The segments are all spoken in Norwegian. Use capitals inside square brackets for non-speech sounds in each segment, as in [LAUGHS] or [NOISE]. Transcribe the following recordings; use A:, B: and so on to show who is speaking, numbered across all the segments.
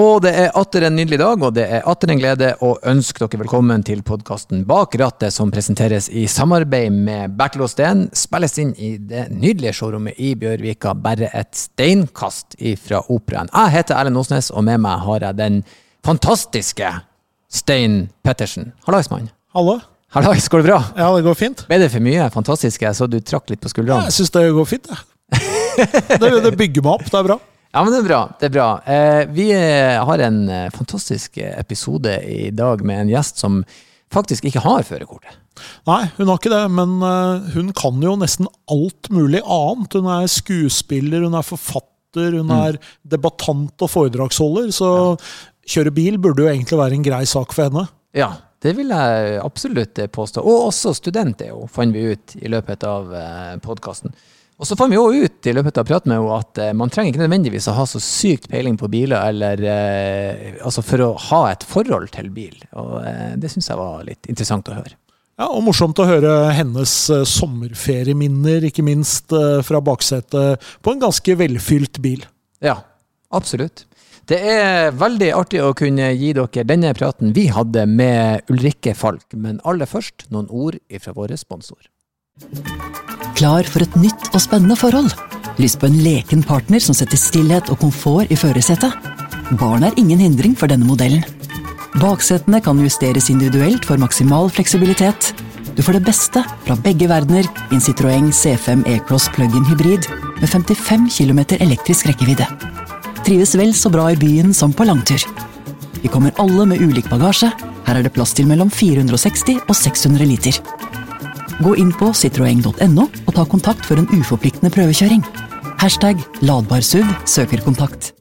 A: Og det er atter en nydelig dag, og det er atter en glede å ønske dere velkommen til podkasten Bak rattet, som presenteres i samarbeid med Bertil Steen. Spilles inn i det nydelige showrommet i Bjørvika, bare et steinkast fra Operaen. Jeg heter Erlend Osnes, og med meg har jeg den fantastiske Stein Pettersen. Hallais, mann.
B: Hallo.
A: Hallais, går det bra?
B: Ja, det går fint.
A: Ble det for mye fantastisk? Jeg så du trakk litt på skuldrene.
B: Ja, Jeg syns det går fint, jeg. [LAUGHS] Det, det bygger meg opp. Det er bra.
A: Ja, men det er bra. det er bra. Eh, vi eh, har en eh, fantastisk episode i dag med en gjest som faktisk ikke har førerkortet.
B: Nei, hun har ikke det, men hun kan jo nesten alt mulig annet. Hun er skuespiller, hun er forfatter, hun mm. er debattant og foredragsholder. Så ja. kjøre bil burde jo egentlig være en grei sak for henne.
A: Ja, det vil jeg absolutt påstå. Og også student er jo, fant vi ut i løpet av podkasten. Og så fant vi òg ut i løpet av praten med henne at eh, man trenger ikke nødvendigvis å ha så sykt peiling på biler eller, eh, altså for å ha et forhold til bil. Og eh, det syns jeg var litt interessant å høre.
B: Ja, Og morsomt å høre hennes eh, sommerferieminner, ikke minst eh, fra baksetet på en ganske velfylt bil.
A: Ja, absolutt. Det er veldig artig å kunne gi dere denne praten vi hadde med Ulrikke Falk, men aller først noen ord fra vår sponsor.
C: Klar for et nytt og spennende forhold? Lyst på en leken partner som setter stillhet og komfort i førersetet? Barn er ingen hindring for denne modellen. Baksetene kan justeres individuelt for maksimal fleksibilitet. Du får det beste fra begge verdener i en Citroën C5 E-Cross plug-in hybrid med 55 km elektrisk rekkevidde. Trives vel så bra i byen som på langtur. Vi kommer alle med ulik bagasje. Her er det plass til mellom 460 og 600 liter. Gå inn på citroeng.no og ta kontakt for en uforpliktende prøvekjøring. Hashtag ladbar SUV søker kontakt.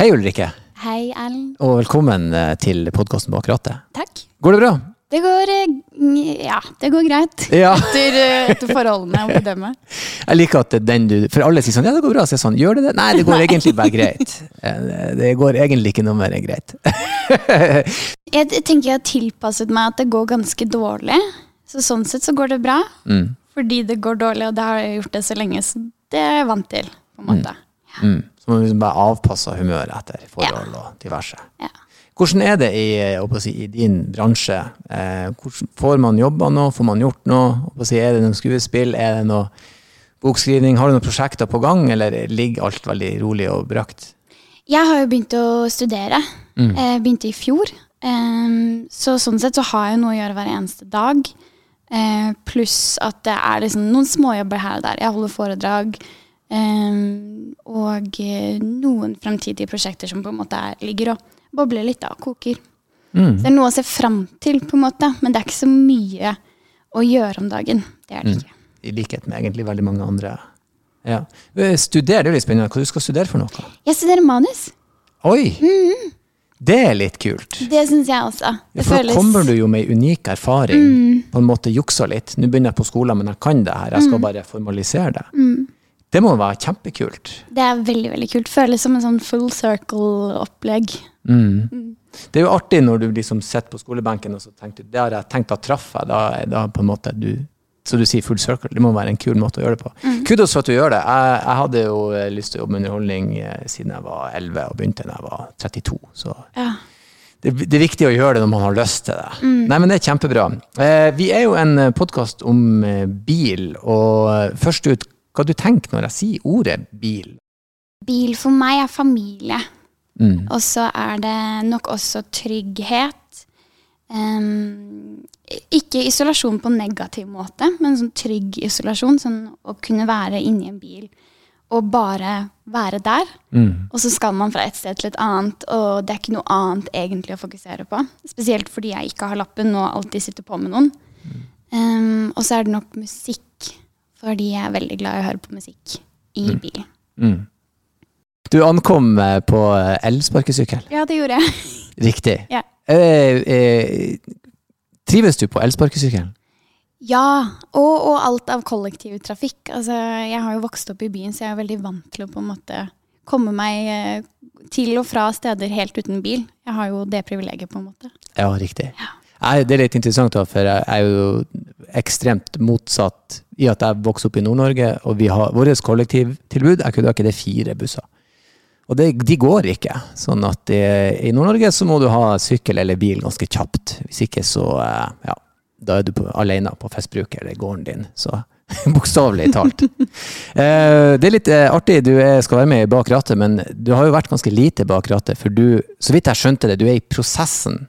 A: Hei, Ulrikke.
D: Hei, Ellen.
A: Og velkommen eh, til podkasten Bak rattet.
D: Takk.
A: Går det bra?
D: Det går eh, Ja, det går greit.
A: Ja. [LAUGHS]
D: Etter, eh, etter, forholdene å bedømme. [LAUGHS]
A: Jeg liker at den du For alle sier sånn Ja, det går bra. Så jeg sånn Gjør det det? Nei, det går egentlig bare greit. [LAUGHS] Det går egentlig ikke noe mer enn greit.
D: jeg tenker jeg har tilpasset meg at det går ganske dårlig. Så sånn sett så går det bra. Mm. Fordi det går dårlig, og det har jeg gjort det så lenge, så det er jeg vant til. på en måte.
A: Mm. Ja. Mm. Så man liksom bare avpasse humøret etter forhold og diverse. Ja. Hvordan er det i, si, i din bransje? Eh, får man jobba nå? Får man gjort noe? Si, er det noe skuespill? Er det noe bokskrivning? Har du noen prosjekter på gang, eller ligger alt veldig rolig og brakt?
D: Jeg har jo begynt å studere. Mm. Eh, begynte i fjor. Eh, så sånn sett så har jeg noe å gjøre hver eneste dag. Uh, pluss at det er liksom noen småjobber her og der. Jeg holder foredrag. Um, og eh, noen fremtidige prosjekter som på en måte er, ligger og bobler litt og koker. Mm. Så det er noe å se fram til, på en måte, men det er ikke så mye å gjøre om dagen. Det er det mm.
A: I likhet med egentlig veldig mange andre. Ja. Eh, studer, det er litt spennende. Hva du skal studere for noe?
D: Jeg studerer manus.
A: Oi! Mm. Det er litt kult.
D: Det syns jeg også.
A: Det ja, for føles... da kommer du jo med ei unik erfaring. Mm. På en måte juksa litt. Nå begynner jeg på skolen, men jeg kan det her. Jeg skal mm. bare formalisere det. Mm. Det må være kjempekult.
D: Det er veldig veldig kult. Føles som en sånn full circle-opplegg.
A: Mm. Mm. Det er jo artig når du liksom sitter på skolebenken og så tenker du, det har jeg tenkt å treffe da, da på en måte du så du sier full circle. Det må være en kul måte å gjøre det på. Mm. Kudos for at du gjør det. Jeg, jeg, hadde jo eh, lyst til å jobbe med underholdning eh, siden jeg var 11 og begynte da jeg var 32. Så ja. det, det, er viktig å gjøre det når man har lyst til det. Mm. Nei, men det er kjempebra. Eh, vi er jo en podkast om bil, og først ut hva du tenker når jeg sier ordet bil?
D: Bil for meg er familie. Mm. Og så er det nok også trygghet. Um, ikke isolasjon på negativ måte, men sånn trygg isolasjon. Sånn å kunne være inni en bil og bare være der. Mm. Og så skal man fra et sted til et annet, og det er ikke noe annet egentlig å fokusere på. Spesielt fordi jeg ikke har lappen og alltid sitter på med noen. Mm. Um, og så er det nok musikk fordi jeg er veldig glad i å høre på musikk i mm. bilen. Mm.
A: Du ankom eh, på elsparkesykkel?
D: Ja, det gjorde jeg. [LAUGHS]
A: Riktig. Ja. Eh, eh, Trives du på elsparkesykkelen?
D: Ja, og, og alt av kollektivtrafikk. Altså, jeg har jo vokst opp i byen, så jeg er veldig vant til å på en måte komme meg eh, til og fra steder helt uten bil. Jeg har jo det privilegiet, på en måte.
A: Ja, riktig. Jeg, det er litt interessant, da, for jeg er jo ekstremt motsatt i at jeg vokste opp i Nord-Norge, og vi har vårt kollektivtilbud er ikke det fire busser. Og det, de går ikke. Sånn at det, i Nord-Norge så må du ha sykkel eller bil ganske kjapt. Hvis ikke så eh, ja, da er du på, alene på festbruket eller gården din. Så [LAUGHS] bokstavelig talt. eh, det er litt eh, artig, du er, skal være med bak rattet, men du har jo vært ganske lite bak rattet. For du, så vidt jeg skjønte det, du er i prosessen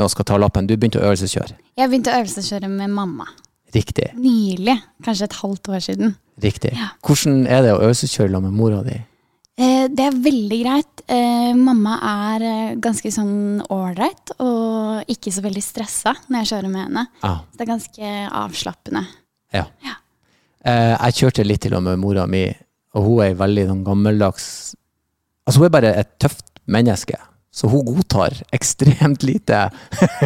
A: med å skal ta lappen. Du begynte å øvelseskjøre.
D: Jeg begynte å øvelseskjøre med mamma.
A: Riktig.
D: Nylig. Kanskje et halvt år siden.
A: Riktig.
D: Ja.
A: Hvordan er det å øvelseskjøre med mora di?
D: Eh, det er veldig greit. Eh, mamma er eh, ganske sånn ålreit og ikke så veldig stressa når jeg kjører med henne.
A: Ja.
D: Det er ganske avslappende.
A: ja.
D: Ja.
A: Eh, jeg kjørte litt til og med mora mi, og hun er veldig sånn gammeldags Altså, hun er bare et tøft menneske. Så hun godtar ekstremt lite.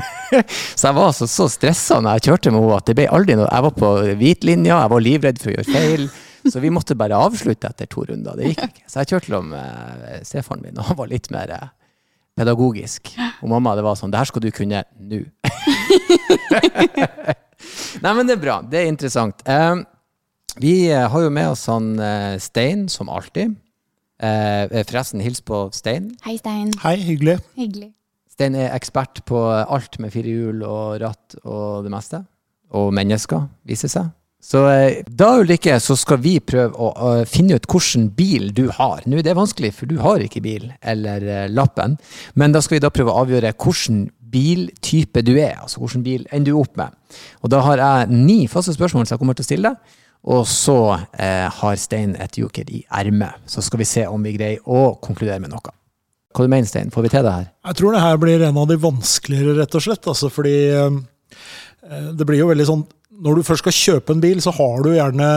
A: [LAUGHS] så jeg var altså så stressa når jeg kjørte med henne at det ble aldri noe Jeg var på hvitlinja, jeg var livredd for å gjøre feil. Så vi måtte bare avslutte etter to runder. Det gikk ikke. Så jeg kjørte om uh, stefaren min, og han var litt mer eh, pedagogisk. Og mamma, det var sånn Det her skal du kunne nå. [LAUGHS] Nei, men det er bra. Det er interessant. Eh, vi eh, har jo med oss han eh, Stein, som alltid. Eh, forresten, hils på Stein.
D: Hei, Stein.
B: Hei, hyggelig.
D: Hyggelig.
A: Stein er ekspert på alt med fire hjul og ratt og det meste. Og mennesker, viser seg. Så eh, da Ulrikke, så skal vi prøve å, å finne ut hvilken bil du har. Nå er det vanskelig, for du har ikke bil eller eh, lappen. Men da skal vi da prøve å avgjøre hvilken biltype du er. Altså hvilken bil ender du opp med. Og da har jeg ni faste spørsmål som jeg kommer til å stille deg. Og så eh, har Stein et joker i ermet. Så skal vi se om vi greier å konkludere med noe. Hva du mener Stein? Får vi til det her?
B: Jeg tror det her blir en av de vanskeligere, rett og slett. Altså, fordi eh, det blir jo veldig sånn Når du først skal kjøpe en bil, så har du gjerne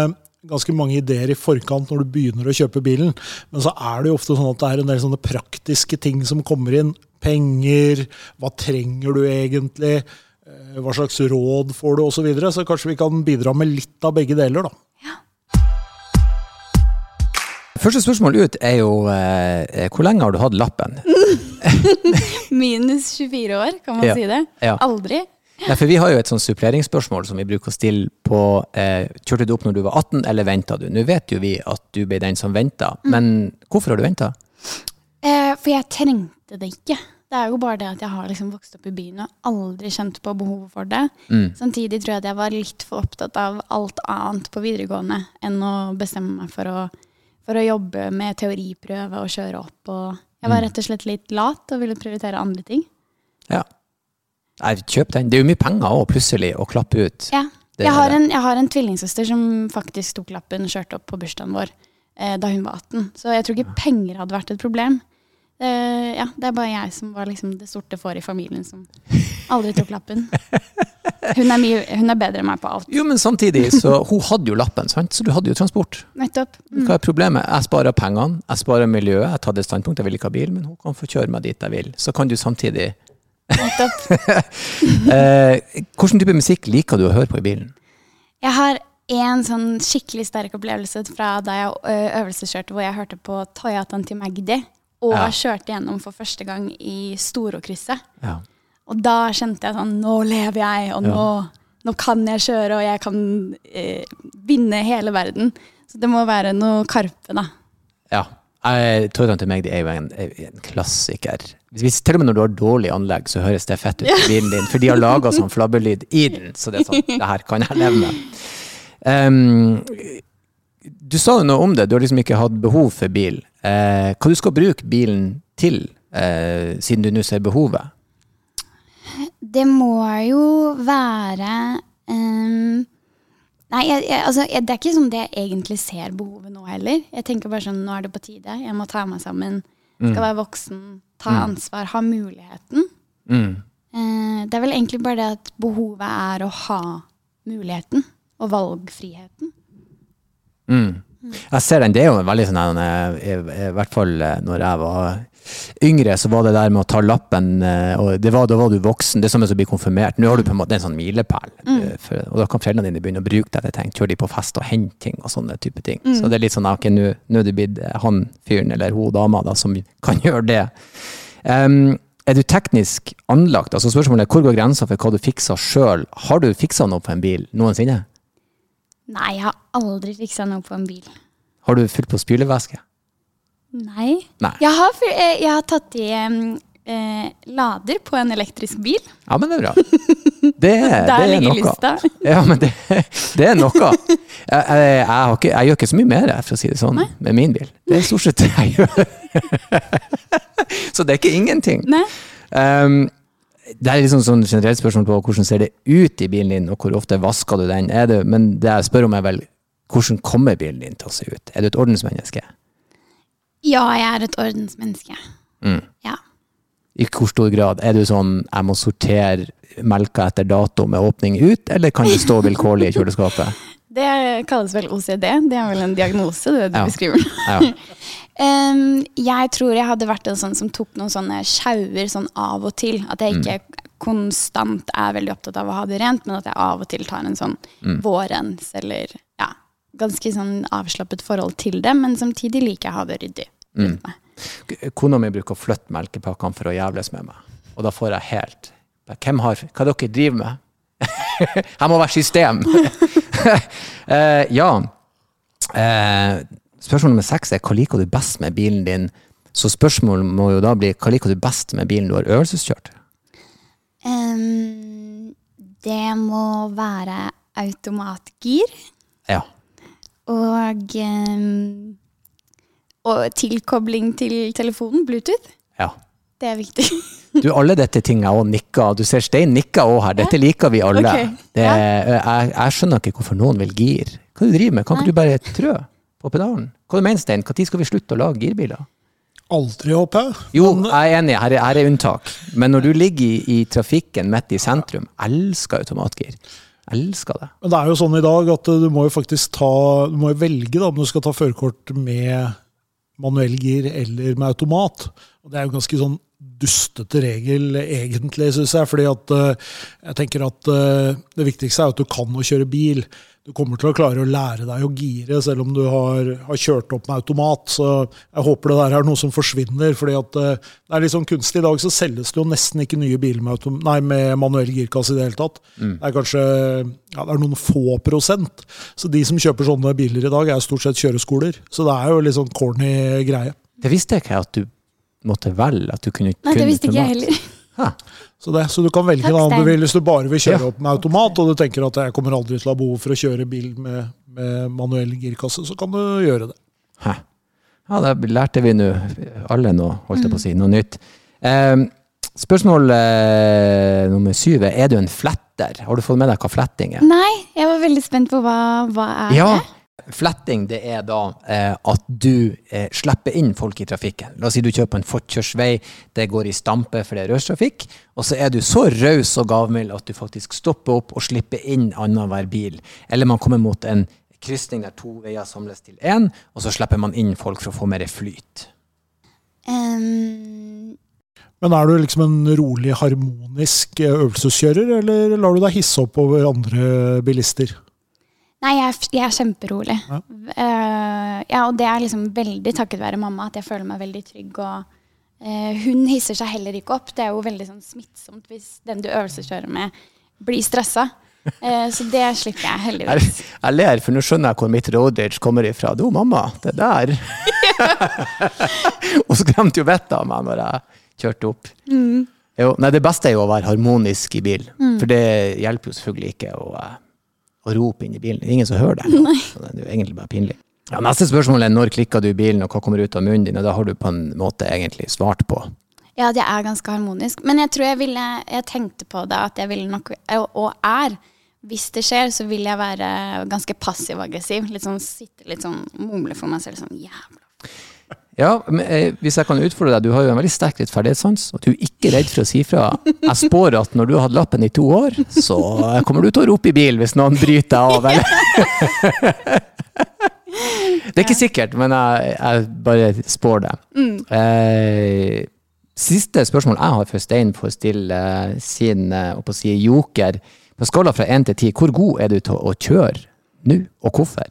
B: ganske mange ideer i forkant når du begynner å kjøpe bilen. Men så er det jo ofte sånn at det er en del sånne praktiske ting som kommer inn. Penger, hva trenger du egentlig? Eh, Hva slags råd får du, osv. Så, videre. så kanskje vi kan bidra med litt av begge deler, da.
A: Første spørsmål ut er jo eh, hvor lenge har du hatt lappen? [LAUGHS]
D: Minus 24 år, kan man
A: Ja.
D: si det?
A: Ja.
D: Aldri.
A: Nei, for vi har jo et sånn suppleringsspørsmål som vi bruker å stille på eh, Kjørte du opp når du var 18, eller venta du? Nå vet jo vi at du ble den som venta, men hvorfor har du venta?
D: Eh, for jeg trengte det ikke. Det er jo bare det at jeg har liksom vokst opp i byen og aldri kjent på behovet for det.
A: Mm.
D: Samtidig tror jeg at jeg var litt for opptatt av alt annet på videregående enn å bestemme meg for å, for å jobbe med teoriprøve og kjøre opp. Og jeg
A: Mm.
D: var rett og slett litt lat og ville prioritere andre ting.
A: Ja. Nei, kjøp den. Det er jo mye penger òg, plutselig, å klappe ut.
D: Ja. Jeg har, en, jeg har en tvillingsøster som faktisk tok lappen og kjørte opp på bursdagen vår eh, da hun var 18. Så jeg tror ikke penger hadde vært et problem. Eh, ja, det er bare jeg som var liksom det sorte fåret i familien som aldri tok lappen. Hun er, mye, hun er bedre enn meg på alt.
A: Jo, men samtidig, så hun hadde jo lappen, sant? så du hadde jo transport.
D: Nettopp. Mm.
A: Hva er problemet? Jeg sparer pengene, jeg sparer miljøet, jeg tar det standpunktet, jeg vil ikke ha bil, men hun kan få kjøre meg dit jeg vil. Så kan du samtidig
D: Nettopp. [LAUGHS]
A: uh, Hvilken type musikk liker du å høre på i bilen?
D: Jeg har en sånn skikkelig sterk opplevelse fra da jeg øvelseskjørte, hvor jeg hørte på Toyotaen til Magdi, og
A: Ja.
D: kjørte gjennom for første gang i Storokrysset.
A: Ja.
D: Og da kjente jeg sånn Nå lever jeg, og nå, nå kan jeg kjøre, og jeg kan eh, vinne hele verden. Så det må være noe Karpe, da.
A: ja. Jeg, Toyotaen til meg det er jo en, en klassiker. Hvis, til og med når du har dårlig anlegg, så høres det fett ut i bilen din. For de har laga sånn flabbelyd i den, så det er sånn, [LAUGHS] det her kan jeg leve med. Ehm, du sa jo noe om det, du har liksom ikke hatt behov for bil. Eh, hva du skal bruke bilen til, eh, siden du nå ser behovet?
D: Det må jo være um, Nei, jeg, jeg, altså, jeg, det er ikke sånn det jeg egentlig ser behovet nå heller. Jeg tenker bare sånn, nå er det på tide. Jeg må ta meg sammen. Skal være voksen, ta ansvar, ha muligheten.
A: Mm.
D: Eh, det er vel egentlig bare det at behovet er å ha muligheten og valgfriheten.
A: Mm. Jeg ser den. Det er jo en veldig sånn en, eh, i, I hvert fall eh, når jeg var yngre, så var det der med å ta lappen eh, og det var, Da var du voksen. Det er som å bli konfirmert. Nå har du på en måte en sånn milepæl. Mm. Og da kan foreldrene dine begynne å bruke deg til ting. Kjøre de på fest og hente ting og sånne type ting. Så det er litt sånn ok, nå nå er du blitt eh, han fyren eller hun dama da, som kan [LAUGHS] gjøre det. Um, er du teknisk anlagt? Altså Spørsmålet er hvor går grensa for hva du fikser sjøl? Har du fiksa noe på en bil noensinne?
D: Nei, jeg har aldri fiksa noe på en bil.
A: Har du fylt på spylevæske?
D: Nei.
A: Nei.
D: Jeg har, eh, jeg har tatt i eh, lader på en elektrisk bil.
A: Ja, men det er bra. [LAUGHS] Det, er-
D: Der
A: det er
D: ligger lista. [LAUGHS]
A: Ja, men det, det er noe. Jeg, jeg, ikke, jeg gjør ikke så mye mer, for å si det sånn, med min bil. Det er stort sett det jeg gjør. [LAUGHS] Så det er ikke ingenting.
D: Nei.
A: Um, det er liksom sånn generelt spørsmål på hvordan ser det ut i bilen din, og hvor ofte vasker du den. Det, men det jeg spør om er vel hvordan kommer bilen din til å se ut? Er du et ordensmenneske?
D: Ja, jeg er et ordensmenneske.
A: Mm.
D: Ja.
A: I hvor stor grad? Er du sånn jeg må sortere melka etter dato med åpning ut, eller kan det stå vilkårlig i kjøleskapet? [LAUGHS]
D: Det kalles vel OCD. Det er vel en diagnose, det du
A: Ja.
D: beskriver.
A: Ja. [LAUGHS]
D: um, jeg tror jeg hadde vært en sånn som tok noen sånne sjauer sånn av og til. At jeg ikke konstant er veldig opptatt av å ha det rent, men at jeg av og til tar en sånn vårens eller ja, ganske sånn avslappet forhold til det. Men samtidig liker jeg å ha det ryddig rundt meg.
A: Kona mi bruker å flytte melkepakkene for å jævles med meg. Og da får jeg helt Hvem har Hva dere driver med? [LAUGHS] jeg må være system! [LAUGHS] [LAUGHS] Eh, ja. Eh, spørsmål nummer seks er hva liker du best med bilen din? Så spørsmålet må jo da bli hva liker du best med bilen du har øvelseskjørt?
D: Um, det må være automatgir.
A: Ja.
D: Og, um, og tilkobling til telefonen, Bluetooth.
A: ja.
D: Det er viktig. [LAUGHS]
A: Du, alle dette tinget òg nikker. Du ser Stein nikker òg her. Dette liker vi alle.
D: Okay.
A: Det, jeg, jeg skjønner ikke hvorfor noen vil gir. Hva du driver med? Kan ikke du bare trø på pedalen? Hva du mener Stein? Når skal vi slutte å lage girbiler?
B: Aldri, håper jeg.
A: Jo, jeg er enig, her er, her er unntak. Men når du ligger i, i trafikken midt i sentrum, elsker automatgir. Elsker det.
B: Men det er jo sånn i dag at du må jo faktisk ta Du må jo velge da, om du skal ta førerkort med manuell gir eller med automat. Og det er jo ganske sånn dustete regel, egentlig, syns jeg. fordi at eh, jeg tenker at eh, det viktigste er at du kan å kjøre bil. Du kommer til å klare å lære deg å gire, selv om du har, har kjørt opp med automat. Så jeg håper det der er noe som forsvinner. fordi at eh, det er litt sånn kunstig. I dag så selges det jo nesten ikke nye biler med, autom nei, med manuell girkasse i det hele tatt. Det er kanskje ja, det er noen få prosent. Så de som kjøper sånne biler i dag, er stort sett kjøreskoler. Så det er jo litt sånn corny greie.
A: Det visste jeg ikke at du måtte velge. At du kunne
D: Nei, det visste ikke jeg heller.
B: Så, det, så du kan velge da, om du vil, hvis du bare vil kjøre
A: Ja.
B: opp med automat, og du tenker at jeg kommer aldri til å ha behov for å kjøre bil med, med manuell girkasse, så kan du gjøre det.
A: Hæ. Ja, da lærte vi nå alle noe, holdt jeg på å si, noe nytt. Eh, spørsmål eh, nummer syv er er du en fletter. Har du fått med deg hva fletting er?
D: Nei, jeg var veldig spent på hva, hva er
A: Ja,
D: det?
A: Fletting det er da eh, at du eh, slipper inn folk i trafikken. La oss si du kjører på en fortkjørsvei, det går i stampe for det er rushtrafikk, og så er du så raus og gavmild at du faktisk stopper opp og slipper inn annenhver bil. Eller man kommer mot en krysning der to veier samles til én, og så slipper man inn folk for å få mer flyt.
D: Um
B: Men er du liksom en rolig, harmonisk eh, øvelseskjører, eller lar du deg hisse opp over andre bilister?
D: Nei, jeg, er jeg er kjemperolig.
B: Ja.
D: Uh, ja, og det er liksom veldig takket være mamma at jeg føler meg veldig trygg. Og uh, hun hisser seg heller ikke opp. Det er jo veldig sånn smittsomt hvis den du øvelseskjører med, blir stressa. Eh, så det slipper jeg heldigvis. [LAUGHS]
A: jeg ler, for nå skjønner jeg hvor mitt road rage kommer ifra. Du, mamma, det der. [LAUGHS] Hun skremte jo vettet av meg når jeg kjørte opp. Jo, nei, det beste er jo å være harmonisk i bil. For det hjelper jo selvfølgelig ikke å, å rope inn i bilen. Det er ingen som hører det. [LAUGHS] Så det er jo egentlig bare pinlig. Ja, neste spørsmål er når klikker du i bilen, og hva kommer ut av munnen din? Og da har du på en måte egentlig svart på.
D: Ja, det er ganske harmonisk. Men jeg tror jeg ville Jeg tenkte på det at jeg ville nok Og og er. Hvis det skjer, så vil jeg være ganske passiv-aggressiv. Litt sånn sitte litt sånn mumle for meg selv sånn jævla
A: Ja, men, eh, Hvis jeg kan utfordre deg, du har jo en veldig sterk rettferdighetssans, og du er ikke redd for å si fra. Jeg spår at når du har hatt lappen i to år, så kommer du til å rope i bil hvis noen bryter deg av. Eller? [LAUGHS] Det er ikke sikkert, men jeg, jeg bare spår det. Eh, siste spørsmål jeg har for Stein for å stille eh, sin eh, si, joker. På skala fra én til ti, hvor god er du til å kjøre nå, og hvorfor?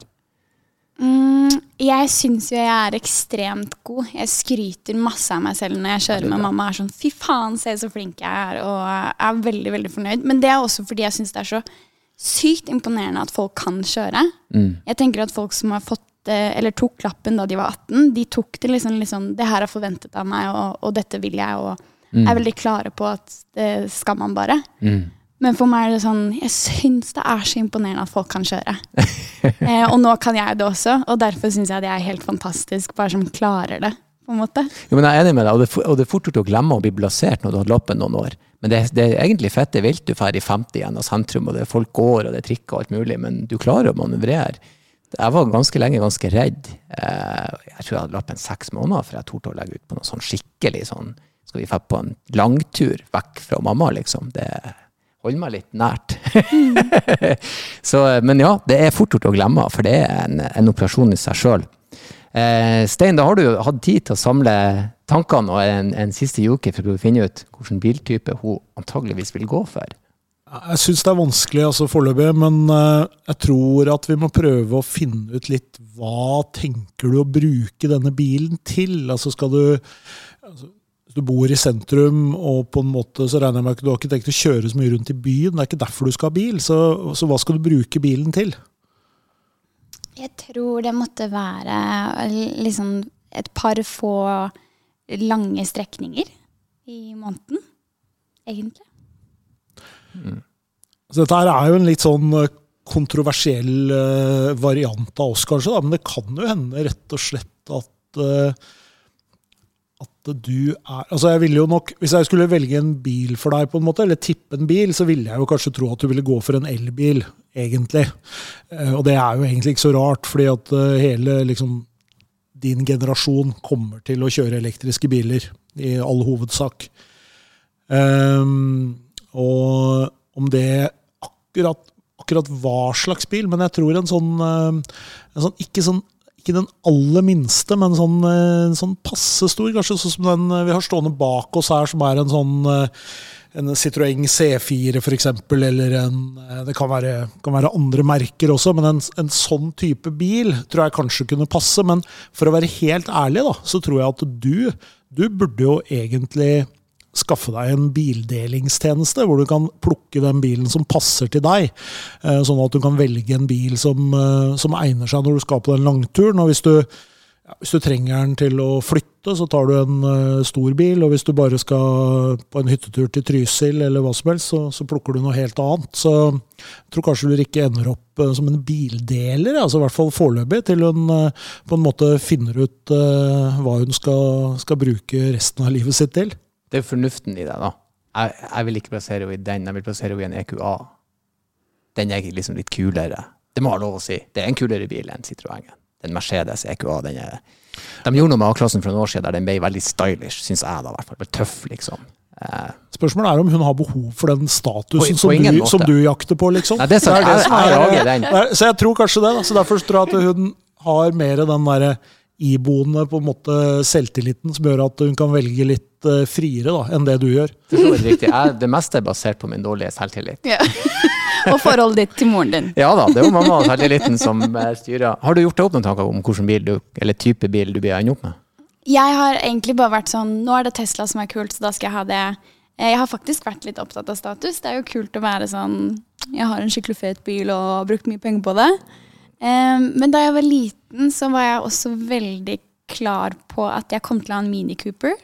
D: Mm, jeg syns jo jeg er ekstremt god. Jeg skryter masse av meg selv når jeg kjører med mamma. er sånn, Fy faen, se så flink jeg er. Og jeg er veldig veldig fornøyd. Men det er også fordi jeg syns det er så sykt imponerende at folk kan kjøre. Jeg tenker at folk som har fått eh, eller tok lappen da de var 18, de tok det liksom, liksom Det her er forventet av meg, og, og dette vil jeg. Og er veldig klare på at det skal man bare. Men for meg er det sånn Jeg syns det er så imponerende at folk kan kjøre. [LAUGHS] eh, og nå kan jeg det også, og derfor syns jeg det er helt fantastisk, bare som klarer det. på en måte.
A: Jo, men jeg er enig med deg, og det, er og det er fort gjort å glemme å bli blasert når du har hatt lappen noen år. Men det, det er egentlig fette vilt. Du drar i 50 igjen av sentrum, og det er folk går, og det er trikker og alt mulig, men du klarer å manøvrere. Jeg var ganske lenge ganske redd. Eh, Jeg tror jeg hadde lappen seks måneder før jeg torde å legge ut på noe sånn skikkelig sånn Skal vi dra på en langtur vekk fra mamma, liksom? Det holder meg litt nært. [LAUGHS] Så, men ja, det er fort gjort å glemme, for det er en, en operasjon i seg sjøl. Eh, Stein, da har du hatt tid til å samle tankene og en, en siste joker for å finne ut hvilken biltype hun antageligvis vil gå for.
B: Jeg syns det er vanskelig altså foreløpig, men eh, jeg tror at vi må prøve å finne ut litt hva tenker du å bruke denne bilen til? Altså skal du altså, du bor i sentrum, og på en måte så regner jeg med at du har ikke tenkt å kjøre så mye rundt i byen, det er ikke derfor du skal ha bil, så, så hva skal du bruke bilen til?
D: Jeg tror det måtte være liksom et par få lange strekninger i måneden, egentlig.
B: Så dette her er jo en litt sånn eh, kontroversiell eh, variant av oss, kanskje, da, men det kan jo hende rett og slett at eh, du er Altså, jeg ville jo nok Hvis jeg skulle velge en bil for deg, på en måte, eller tippe en bil, så ville jeg jo kanskje tro at du ville gå for en elbil, egentlig. Eh, Og det er jo egentlig ikke så rart, fordi at eh, hele liksom din generasjon kommer til å kjøre elektriske biler, i all hovedsak. Um, og om det akkurat, akkurat hva slags bil, men jeg tror en sånn, eh, en sånn ikke sånn ikke den aller minste, men sånn, en sånn passe stor. Kanskje sånn som den eh, vi har stående bak oss her, som er en sånn eh, en Citroën C4 f.eks., eller en eh, Det kan være, kan være andre merker også, men en, en sånn type bil tror jeg kanskje kunne passe. Men for å være helt ærlig, da, så tror jeg at du, du burde jo egentlig skaffe deg en bildelingstjeneste, hvor du kan plukke den bilen som passer til deg. eh, Sånn at du kan velge en bil som, eh, som egner seg når du skal på den langturen. Og hvis du, ja, hvis du trenger den til å flytte, så tar du en eh, stor bil. Og hvis du bare skal på en hyttetur til Trysil eller hva som helst, så, så plukker du noe helt annet. Så jeg tror kanskje du ikke ender opp som en bildeler, altså i hvert fall foreløpig, til hun på en måte finner ut hva hun skal, skal bruke resten av livet sitt til.
A: Det er jo fornuften i det, da. Jeg, jeg vil ikke plassere henne i den, jeg vil plassere henne i en EQA. Den er liksom litt kulere. Det må jeg ha lov å si. Det er en kulere bil enn Citroën. Den Mercedes EQA, den er De gjorde noe med A-klassen for noen år siden der den ble veldig stylish, syns jeg da, i hvert fall. Ble Tøff, liksom. Eh,
B: Spørsmålet er om hun har behov for den statusen
A: på
B: som, du, som du jakter på, liksom.
A: Nei, det er sant.
B: det
A: Jeg-
B: som
A: jeg
B: er-
A: jeg,
B: det er- Så jeg tror kanskje det. Da. Så Derfor tror jeg at hun har mer den derre iboende på en måte selvtilliten som gjør at hun kan velge litt uh, friere da, enn det du gjør.
A: Det, riktig. Jeg, det meste er basert på min dårlige selvtillit.
D: Ja. [LAUGHS] og forholdet ditt til moren din.
A: Ja da, det er jo mamma og selvtilliten som eh, styrer. Har du gjort deg opp noen tanker om hvilken bil du, eller type bil du blir ende opp med?
D: Jeg har egentlig bare vært sånn Nå er det Tesla som er kult, så da skal jeg ha det. Eh, Jeg har faktisk vært litt opptatt av status. Det er jo kult å være sånn Jeg har en skikkelig fet bil og har brukt mye penger på det. Eh, Men da jeg var liten, så var jeg også veldig klar på at jeg kom til å ha en Mini Cooper.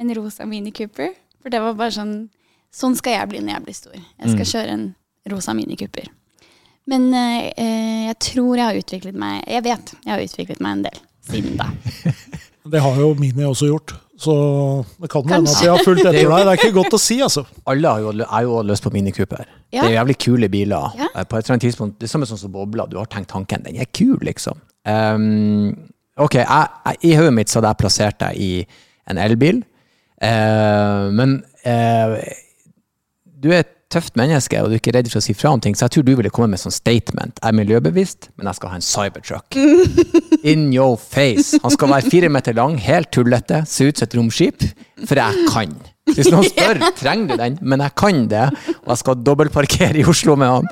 D: En rosa Mini Cooper. For det var bare sånn Sånn skal jeg bli når jeg blir stor. Jeg skal kjøre en rosa Mini Cooper. Men eh, eh, jeg tror jeg har utviklet meg Jeg vet jeg har utviklet meg en del siden da. [LAUGHS]
B: Det har jo Mini også gjort. Så det kan hende at jeg har fulgt etter [LAUGHS] deg. Det er ikke godt å si, altså.
A: Alle har jo, er jo lyst på minikuper.
D: Ja.
A: Det er jævlig kule biler.
D: Ja.
A: Eh, På et eller annet tidspunkt, Det er samme sånn som bobla. Du har tenkt tanken. Den er kul, liksom. Um, ok, jeg, jeg, I hodet mitt så hadde jeg plassert deg i en elbil. uh, men uh, du er tøft menneske, og du er ikke redd for å si fra om ting, så jeg tror du ville komme med sånn statement. Jeg er miljøbevisst, men jeg skal ha en cybertruck. [LAUGHS] In your face. Han skal være fire meter lang, helt tullete, se ut som et romskip, for jeg kan. Hvis noen [LAUGHS] spør, trenger du den, men jeg kan det, og jeg skal dobbeltparkere i Oslo med han.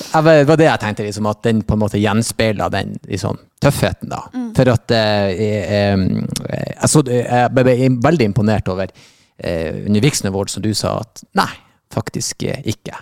A: Det var det jeg tenkte, liksom, at den på en måte gjenspeila den liksom, tøffheten. da. For at eh, jeg, eh, jeg, jeg ble veldig imponert over eh, under Vixen Award, som du sa at nei, faktisk eh, ikke.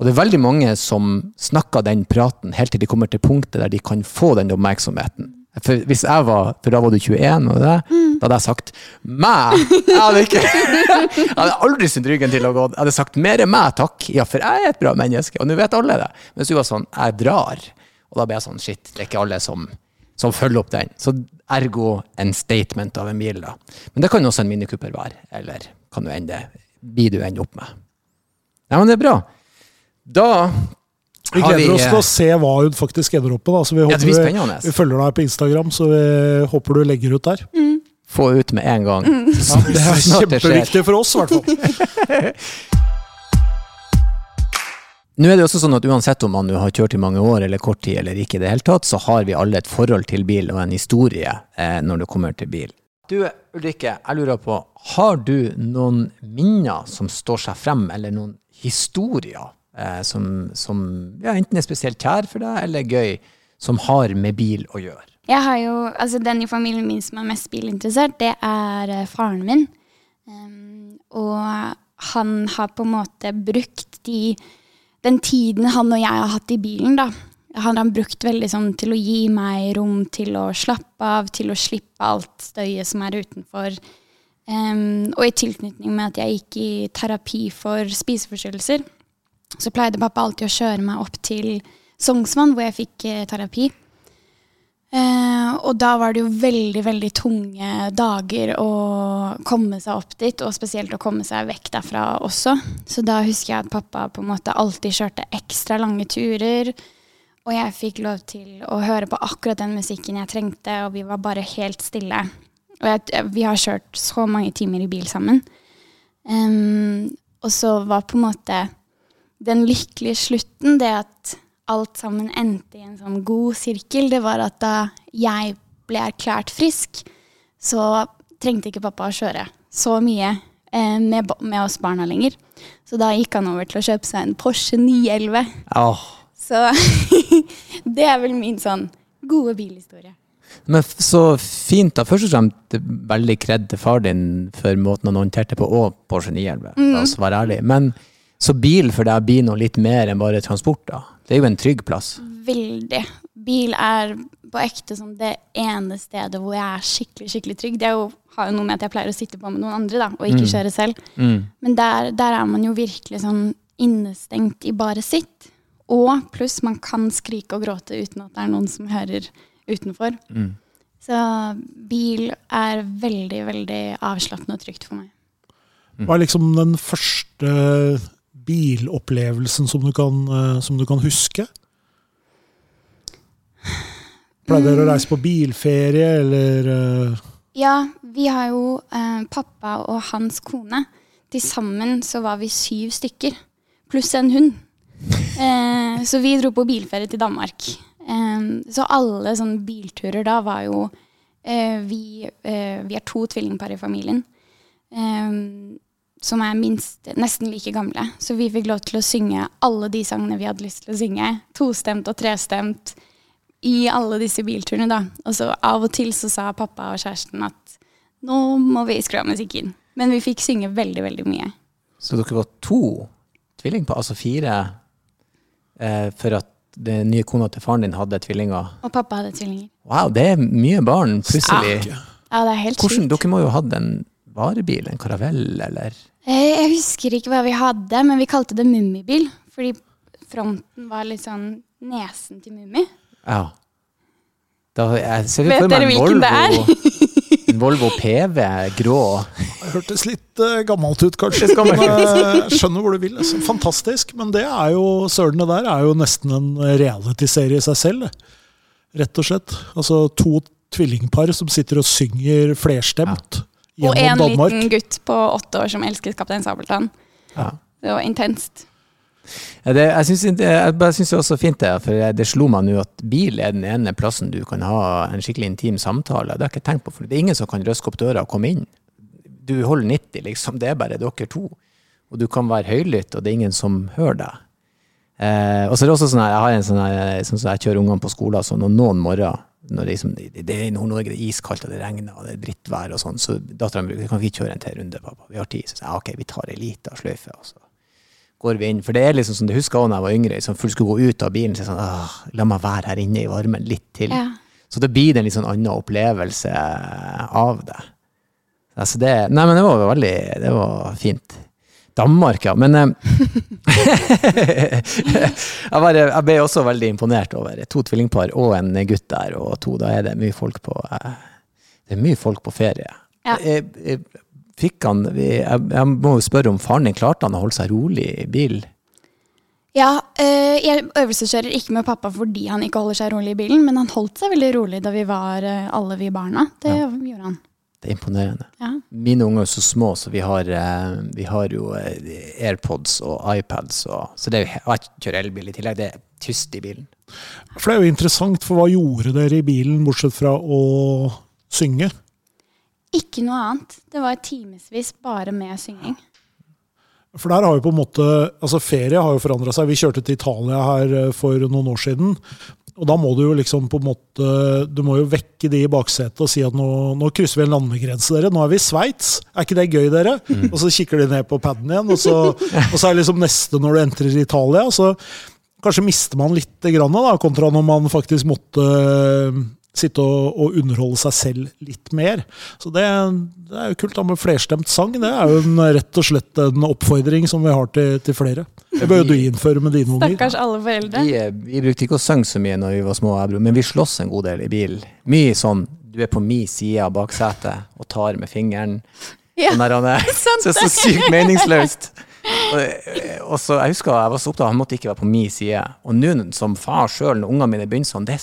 A: Og det er veldig mange som snakker den praten helt til de kommer til punktet der de kan få den oppmerksomheten. For hvis jeg var, for da var du 21, og det, da hadde jeg sagt meg! Jeg hadde, ikke, [LAUGHS] jeg hadde aldri snudd ryggen til å gå. Jeg hadde sagt mer meg, takk. Ja, for jeg er et bra menneske. Og nå vet alle det. Mens du var sånn, jeg drar. Og da ble jeg sånn, shit, det er ikke alle som, som følger opp den. Så ergo en statement av en bil, da. Men det kan også en minikupper være. Eller kan du ende, blir du ende opp med. Ja, men det er bra. Da
B: Vi
A: gleder
B: gleder oss til å se hva hun faktisk ender opp med. Da. Så vi, håper,
A: ja,
B: vi, vi følger deg på Instagram, så vi håper du legger ut der.
A: få ut med en gang. [LAUGHS]
B: Ja, det er kjempeviktig for oss, i hvert fall. [LAUGHS]
A: Nå er det også sånn at Uansett om man har kjørt i mange år eller kort tid, eller ikke, i det hele tatt, så har vi alle et forhold til bil og en historie eh, når det kommer til bil. Du Ulrikke, jeg lurer på, har du noen minner som står seg frem, eller noen historier eh, som, som ja, enten er spesielt kjær for deg, eller gøy, som har med bil å gjøre?
D: Jeg har jo, altså Den i familien min som er mest bilinteressert, det er eh, faren min. Um, og han har på en måte brukt de, den tiden han og jeg har hatt i bilen, da. Han har brukt veldig sånn til å gi meg rom til å slappe av, til å slippe alt støyet som er utenfor. Ehm, og i tilknytning med at jeg gikk i terapi for spiseforstyrrelser, så pleide pappa alltid å kjøre meg opp til Sognsvann, hvor jeg fikk eh, terapi. Eh, og da var det jo veldig, veldig tunge dager å komme seg opp dit, og spesielt å komme seg vekk derfra også. Så da husker jeg at pappa på en måte alltid kjørte ekstra lange turer. Og jeg fikk lov til å høre på akkurat den musikken jeg trengte, og vi var bare helt stille. Og jeg, vi har kjørt så mange timer i bil sammen. Um, og så var på en måte den lykkelige slutten det at alt sammen endte i en sånn god sirkel, det var at da jeg ble erklært frisk, så trengte ikke pappa å kjøre så mye eh, med, med oss barna lenger. Så da gikk han over til å kjøpe seg en Porsche 911.
A: Oh.
D: Så [LAUGHS] det er vel min sånn gode bilhistorie.
A: Men så fint da. Først og fremst veldig kred til far din for måten han håndterte på, og Porsche 911, la oss være ærlig. Men så bil for deg blir noe litt mer enn bare transport, da. Det er jo en trygg plass.
D: Veldig. Bil er på ekte sånn det ene stedet hvor jeg er skikkelig skikkelig trygg. Det jo, har jo noe med at jeg pleier å sitte på med noen andre da, og ikke kjøre selv. Men der, der er man jo virkelig sånn innestengt i bare sitt. Og pluss man kan skrike og gråte uten at det er noen som hører utenfor. Så bil er veldig, veldig avslappende og trygt for meg.
B: Hva er liksom den første bilopplevelsen som du kan, eh, som du kan huske? Pleier dere å reise på bilferie, eller eh,
D: Ja, vi har jo eh, pappa og hans kone. Til sammen så var vi syv stykker, pluss en hund. [LAUGHS] Eh, så vi dro på bilferie til Danmark. Så alle sånne bilturer da var jo eh, vi, eh, vi er to tvillingpar i familien. som er minst nesten like gamle. Så vi fikk lov til å synge alle de sangene vi hadde lyst til å synge. Tostemt og trestemt i alle disse bilturene, da. Og så av og til så sa pappa og kjæresten at nå må vi skru av musikken. Men vi fikk synge veldig, veldig mye.
A: Så dere var to tvillingpar, altså fire, eh, for at den nye kona til faren din hadde tvillinger.
D: Og pappa hadde tvillinger.
A: Wow, det er mye barn, plutselig.
D: Ja, det er helt
A: Hvordan,
D: sykt.
A: dere må jo ha hatt en varebil, en karavell, eller?
D: Eh, Jeg husker ikke hva vi hadde, men vi kalte det mummibil. Fordi fronten var litt sånn nesen til Mummi.
A: Ja. Da, jeg ser
D: Vet
A: for meg
D: dere
A: en
D: hvilken det
A: Volvo, en Volvo PV, grå.
B: Det hørtes litt uh, gammelt ut, kanskje. Men, eh, jeg skjønner hvor du vil. Altså. Fantastisk. Men det er jo, søren det der er jo nesten en realityserie i seg selv. det. Rett og slett. Altså to tvillingpar som sitter og synger flerstemt
D: Og en
B: Danmark.
D: liten gutt på åtte år som elsket Kaptein Sabeltann.
A: Ja.
D: Det var intenst.
A: Det, jeg syns det, det er også fint, det, for det slo meg nå at bil er den ene plassen du kan ha en skikkelig intim samtale. Det har jeg ikke tenkt på, for det er ingen som kan røske opp døra og komme inn. Du holder 90, liksom. Det er bare dere to. Og du kan være høylytt, og det er ingen som hører deg. Eh, og så er det også sånn at jeg har en sånn sånn jeg kjører ungene på skolen, sånn, og noen morgener når det, liksom, det, er i Nord-Norge, det er iskaldt, og det regner, og det er drittvær og sånn, så datteren bruker kan vi kjøre en til runde, pappa? Vi har tid. Så sier jeg ok, vi tar ei lita sløyfe, og så går vi inn. For det er liksom som du husker da jeg var yngre, liksom, fullt skulle gå ut av bilen, så si sånn, åh, la meg være her inne i varmen litt til.
D: Ja.
A: Så det blir en litt sånn annen opplevelse av det. Altså det nei, men det var veldig Det var fint. Danmark, ja. Men eh, [LAUGHS] jeg, bare, jeg ble også veldig imponert over to tvillingpar og en gutt der, og to. Da er det mye folk på eh, Det er mye folk på ferie.
D: Ja.
A: Eh, eh, Fikk han jeg, jeg må jo spørre om faren din klarte han å holde seg rolig i bil?
D: Ja, øh, jeg øvelseskjører ikke med pappa fordi han ikke holder seg rolig i bilen, men han holdt seg veldig rolig da vi var øh, alle vi barna. Det gjorde han.
A: Det er imponerende.
D: Ja.
A: Mine unger er så små, så vi har, eh, vi har jo eh, AirPods og iPads. Og, så det er jo, jeg kjører elbil i tillegg. Det er tyst i bilen.
B: For det er jo interessant, for hva gjorde dere i bilen, bortsett fra å synge?
D: Ikke noe annet. Det var timevis bare med synging.
B: For der har jo på en måte, altså Ferie har jo forandra seg. Vi kjørte til Italia her eh, for noen år siden. Og da må du jo liksom på en måte Du må jo vekke de i baksetet og si at nå, nå krysser vi en landegrense, dere. Nå er vi i Sveits. Er ikke det gøy, dere? Og så kikker de ned på paden igjen, og så, og så er liksom neste når du entrer Italia. Så kanskje mister man litt grann, da, kontra når man faktisk måtte sitte og, og underholde seg selv litt mer. Så det, det er jo kult da med flerstemt sang. Det er jo en, rett og slett en oppfordring som vi har til, til flere. Det bør jo du innføre med dine unger.
D: Stakkars alle foreldre.
A: Vi, eh, vi brukte ikke å synge så mye når vi var små, men vi slåss en god del i bilen. Mye sånn du er på min side av baksetet og tar med fingeren.
D: Ja,
A: Sånn der, han er-
D: sant [LAUGHS]
A: så, så sykt meningsløst. Og, og så, jeg husker jeg var så opptatt av han måtte ikke være på min side. Og nå som far sjøl, når ungene mine begynner sånn, det,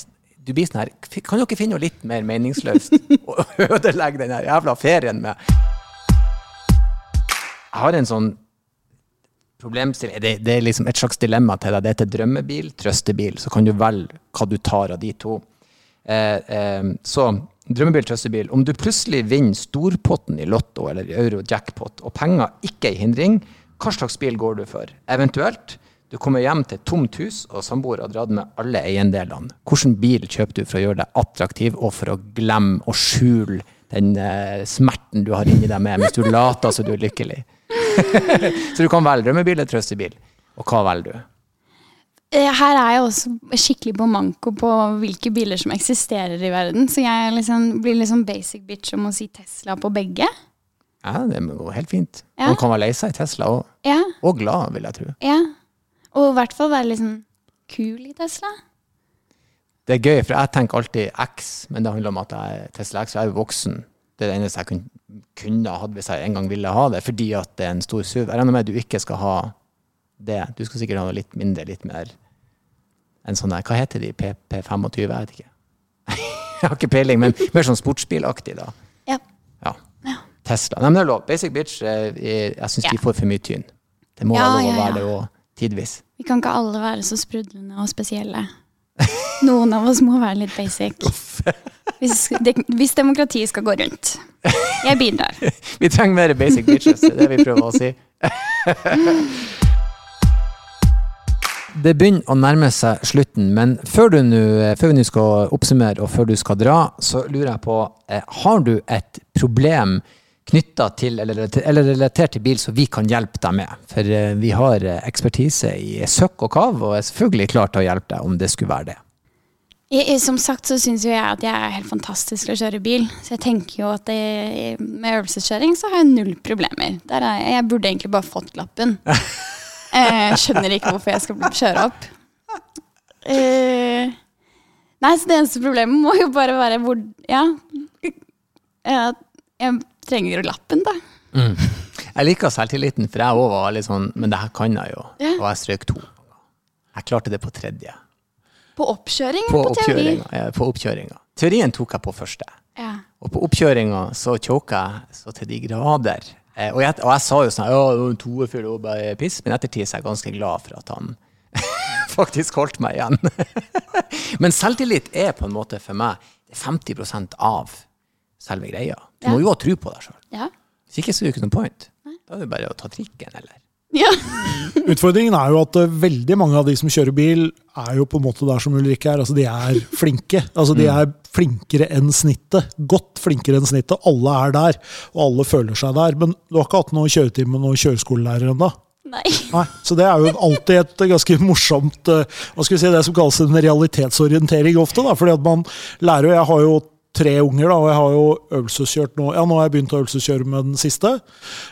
A: du blir sånn her Kan dere finne noe litt mer meningsløst [LAUGHS] å ødelegge den jævla ferien med? Jeg har en sånn problemstilling det, det er liksom et slags dilemma til deg. Det heter drømmebil, trøstebil. Så kan du velge hva du tar av de to. Eh, eh, så drømmebil, trøstebil. Om du plutselig vinner storpotten i Lotto eller i euro-jackpot, og penger ikke er en hindring, hva slags bil går du for? Eventuelt, du kommer hjem til et tomt hus, og samboer har dratt med alle eiendelene. Hvilken bil kjøper du for å gjøre deg attraktiv, og for å glemme og skjule den eh, smerten du har inni deg med, mens du later som du er lykkelig? [LAUGHS] Så du kan velge drømmebil eller trøstebil. Og hva velger du?
D: Eh, Her er jeg også skikkelig på manko på hvilke biler som eksisterer i verden. Så jeg liksom, blir liksom basic bitch om å si Tesla på begge.
A: Ja, det går helt fint.
D: Ja.
A: Man kan være lei seg i Tesla òg.
D: Ja,
A: og glad, vil jeg tro.
D: ja. Og i hvert fall være litt sånn kul i Tesla.
A: Det er gøy, for jeg tenker alltid X, men det handler om at jeg er Tesla X, og jeg er voksen. Det er det eneste jeg kunne, ha hatt hvis jeg en gang ville ha det, fordi at det er en stor SUV. Jeg regner med at du ikke skal ha det. Du skal sikkert ha noe litt mindre, litt mer enn sånn der, hva heter de, PP25, jeg vet ikke. [LAUGHS] jeg har ikke peiling, men mer sånn sportsbilaktig da.
D: Ja.
A: Ja. Tesla. Nei, men det er lov. Basic bitch, eh, jeg, syns
D: Ja.
A: de får for mye tyn. Det må være lov å være det òg, tidvis.
D: Vi kan ikke alle være så sprudlende og spesielle. Noen av oss må være litt basic. Hvis, de, hvis demokratiet skal gå rundt. Jeg bidrar. [LAUGHS]
A: Vi trenger mer basic bitches, det er det vi prøver å si. [LAUGHS] Det begynner å nærme seg slutten, men før, du nu, før vi nå skal oppsummere og før du skal dra, så lurer jeg på, eh, har du et problem knytta til eller, eller relatert til bil som vi kan hjelpe deg med? For eh, vi har eh, ekspertise i søkk og kav, og er selvfølgelig klar til å hjelpe deg om det skulle være det.
D: Jeg, jeg- som sagt så syns jeg at jeg er helt fantastisk til å kjøre bil. Så jeg tenker jo at det, med øvelseskjøring så har jeg null problemer. Der er jeg, jeg burde egentlig bare fått lappen. [LAUGHS] Eh, skjønner ikke hvorfor jeg skal kjøre opp. Eh, nei, så det eneste problemet må jo bare være hvor Ja. Jeg, jeg trenger du lappen, da.
A: Jeg liker selvtilliten, for jeg òg var litt sånn Men det her kan jeg jo.
D: Ja.
A: Og jeg strøk to. Jeg klarte det på tredje.
D: På oppkjøring
A: På
D: på teori?
A: oppkjøringa. ja, På oppkjøringa. Teorien tok jeg på første.
D: Ja.
A: Og på oppkjøringa så choka jeg så til de grader. Eh, og, jeg, og jeg sa jo sånn Ja, toerfyll og bare piss, men ettertid så er jeg ganske glad for at han [LAUGHS] faktisk holdt meg igjen. [LAUGHS] men selvtillit er på en måte for meg er 50% av selve greia. Du må jo ha tro på deg sjøl.
D: Ja.
A: Hvis ikke så er det ikke noe point. Da er det bare å ta trikken, eller
D: ja. [LAUGHS]
B: Utfordringen er jo at eh, veldig mange av de som kjører bil, er jo på en måte der som Ulrikke er. Altså, de er flinke. Altså, de er flinkere enn snittet. Godt flinkere enn snittet. Alle er der, og alle føler seg der. Men du har ikke hatt noe kjøretime med noen kjøreskolelærer ennå?
D: Nei.
B: Nei, så det er jo alltid et ganske morsomt eh, Hva skal vi si, det som kalles en realitetsorientering ofte. da, fordi at man lærer og Jeg har jo tre unger, da, og jeg har jo øvelseskjørt nå. Ja, nå har jeg begynt å øvelseskjøre med den siste.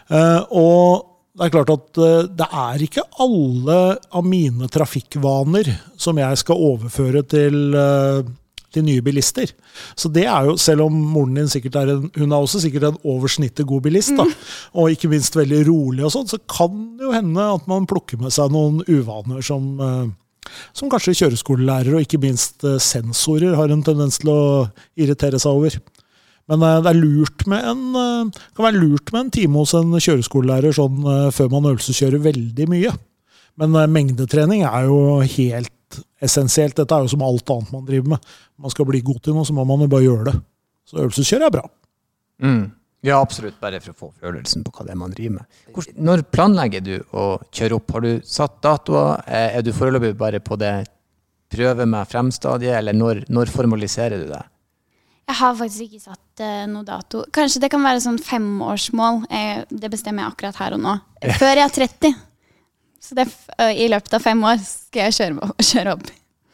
B: Eh, og det er klart at eh, det er ikke alle av mine trafikkvaner som jeg skal overføre til eh, til nye bilister. Så det er jo, Selv om moren din sikkert er en, hun er også sikkert en over snittet god bilist, da, og ikke minst veldig rolig, og sånn, så kan det jo hende at man plukker med seg noen uvaner som, som kanskje kjøreskolelærer og ikke minst eh, sensorer har en tendens til å irritere seg over. Men eh, det er lurt med en, eh, kan være lurt med en time hos en kjøreskolelærer sånn før man øvelseskjører veldig mye. Men mengdetrening er jo helt essensielt. Dette er jo som alt annet man driver med. Man skal bli god til noe, så må man jo bare gjøre det. Så øvelseskjøre er bra.
A: mm. Ja, absolutt. Bare for å få følelsen på hva det er man driver med. Når planlegger du å kjøre opp? Har du satt datoer? Eh, Er du foreløpig bare på det prøve med frem-stadiet, eller når, når formaliserer du det?
D: Jeg har faktisk ikke satt uh, noe dato. Kanskje det kan være sånn femårsmål. Jeg, det bestemmer jeg akkurat her og nå. [LAUGHS] Før jeg er 30. Så det, uh, i løpet av fem år skal jeg kjøre, [LAUGHS] kjøre opp.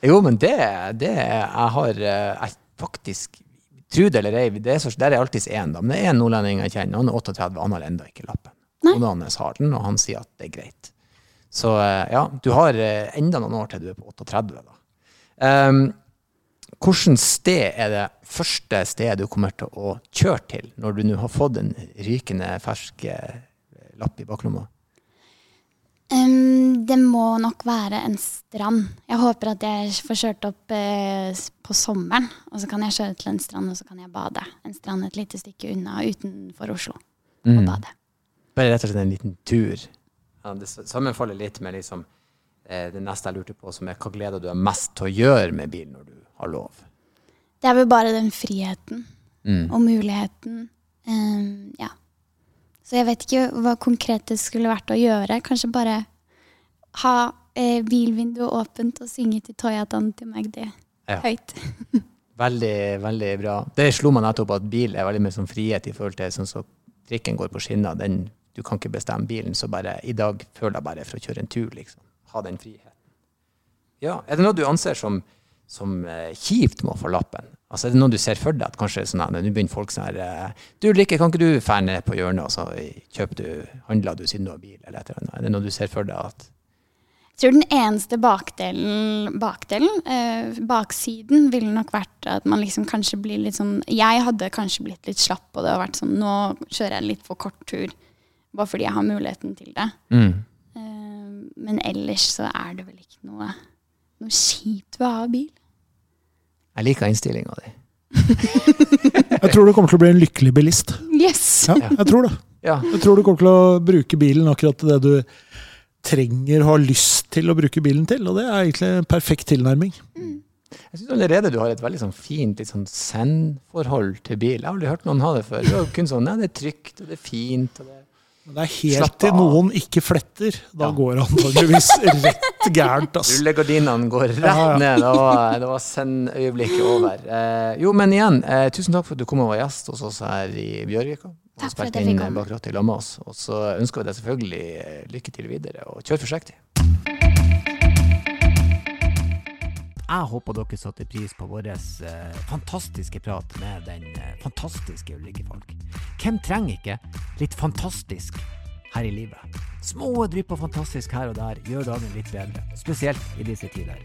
A: Jo, men det, det Jeg har uh, jeg faktisk Tro det eller ei, det er så, der er alltids én, da. Men det er en nordlending jeg kjenner. Han er 38, han har ennå ikke lappen. Kona hans har den, og han sier at det er greit. Så eh, ja, du har eh, enda noen år til du er på 38, da. Um, Hvilket sted er det første stedet du kommer til å kjøre til, når du nå har fått en rykende fersk eh, lapp i baklomma?
D: Em, det må nok være en strand. Jeg håper at jeg får kjørt opp eh, på sommeren. Og så kan jeg kjøre til en strand, og så kan jeg bade. En strand et lite stykke unna utenfor Oslo. Og bade.
A: Bare rett og slett en liten tur. Ja, det sammenfaller litt med liksom, eh, det neste jeg lurte på, som er hva gleder du deg mest til å gjøre med bil når du har lov?
D: Det er vel bare den friheten
A: Mm.
D: og muligheten. Um, ja. Så jeg vet ikke hva konkret det skulle vært å gjøre. Kanskje bare ha eh, bilvinduet åpent og synge til Toyatan til Magdi
A: Ja.
D: høyt. [LAUGHS]
A: Veldig, veldig bra. Det slo meg nettopp at bil er veldig mye sånn frihet i forhold til sånn som trikken går på skinner. Den, du kan ikke bestemme bilen, så bare i dag føler jeg bare for å kjøre en tur, liksom. Ha den friheten. Ja, Er det noe du anser som, som eh, kjipt med å få lappen? Altså, Er det noe du ser for deg at kanskje sånn at nå begynner folk sånn her eh, Du Ulrikke, kan ikke du fære ned på hjørnet og så kjøper du, handler du siden du har bil, eller et eller annet? Er det noe du ser for deg at
D: Jeg tror den eneste bakdelen, bakdelen eh, baksiden, ville nok vært at man liksom kanskje blir litt sånn Jeg hadde kanskje blitt litt slapp på det og vært sånn Nå kjører jeg litt for kort tur, bare fordi jeg har muligheten til det.
A: mm.
D: Eh, men ellers så er det vel ikke noe, noe kjipt ved å ha bil.
A: Jeg liker innstillinga di.
B: Jeg tror du kommer til å bli en lykkelig bilist.
D: Yes!
B: Ja, jeg tror det.
A: Ja.
B: Jeg tror du kommer til å bruke bilen akkurat til det du trenger, har lyst til å bruke bilen til. Og det er egentlig en perfekt tilnærming.
A: Jeg syns allerede du har et veldig sånn fint litt sånn zen-forhold til bil. Jeg har aldri hørt noen ha det før. Du er kun sånn, ja, det er trygt, og det er fint. Og det
B: Men det er helt
A: Slapp
B: til
A: av.
B: noen ikke fletter. Da
A: Ja.
B: går det antageligvis [LAUGHS] rett gærent. Altså.
A: Rullegardinene går rett
B: Ja, ja.
A: ned. Det var, det var send-øyeblikket over. Eh, jo, men igjen, eh, tusen takk for at du kom og var gjest hos oss her i Bjørvika. Og
D: Takk for at jeg fikk komme.
A: Og så ønsker vi deg selvfølgelig eh, lykke til videre, og kjør forsiktig. Jeg håper dere satte pris på vår eh, fantastiske prat med den eh, fantastiske Ulrikke Falk. Hvem trenger ikke litt fantastisk her i livet? Små drypp av fantastisk her og der gjør dagen litt bedre, spesielt i disse tider.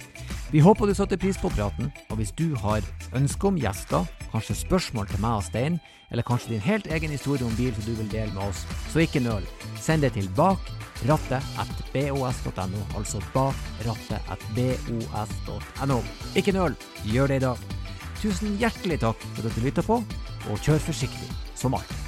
A: Vi håper du satte pris på praten, og hvis du har ønske om gjester, kanskje spørsmål til meg og Stein, eller kanskje din helt egen historie om bil som du vil dele med oss, så ikke nøl. Send det til bakrattet.bos.no, altså bakrattet.bos.no. Ikke nøl, gjør det i dag. Tusen hjertelig takk for at du lytta på, og kjør forsiktig som alltid.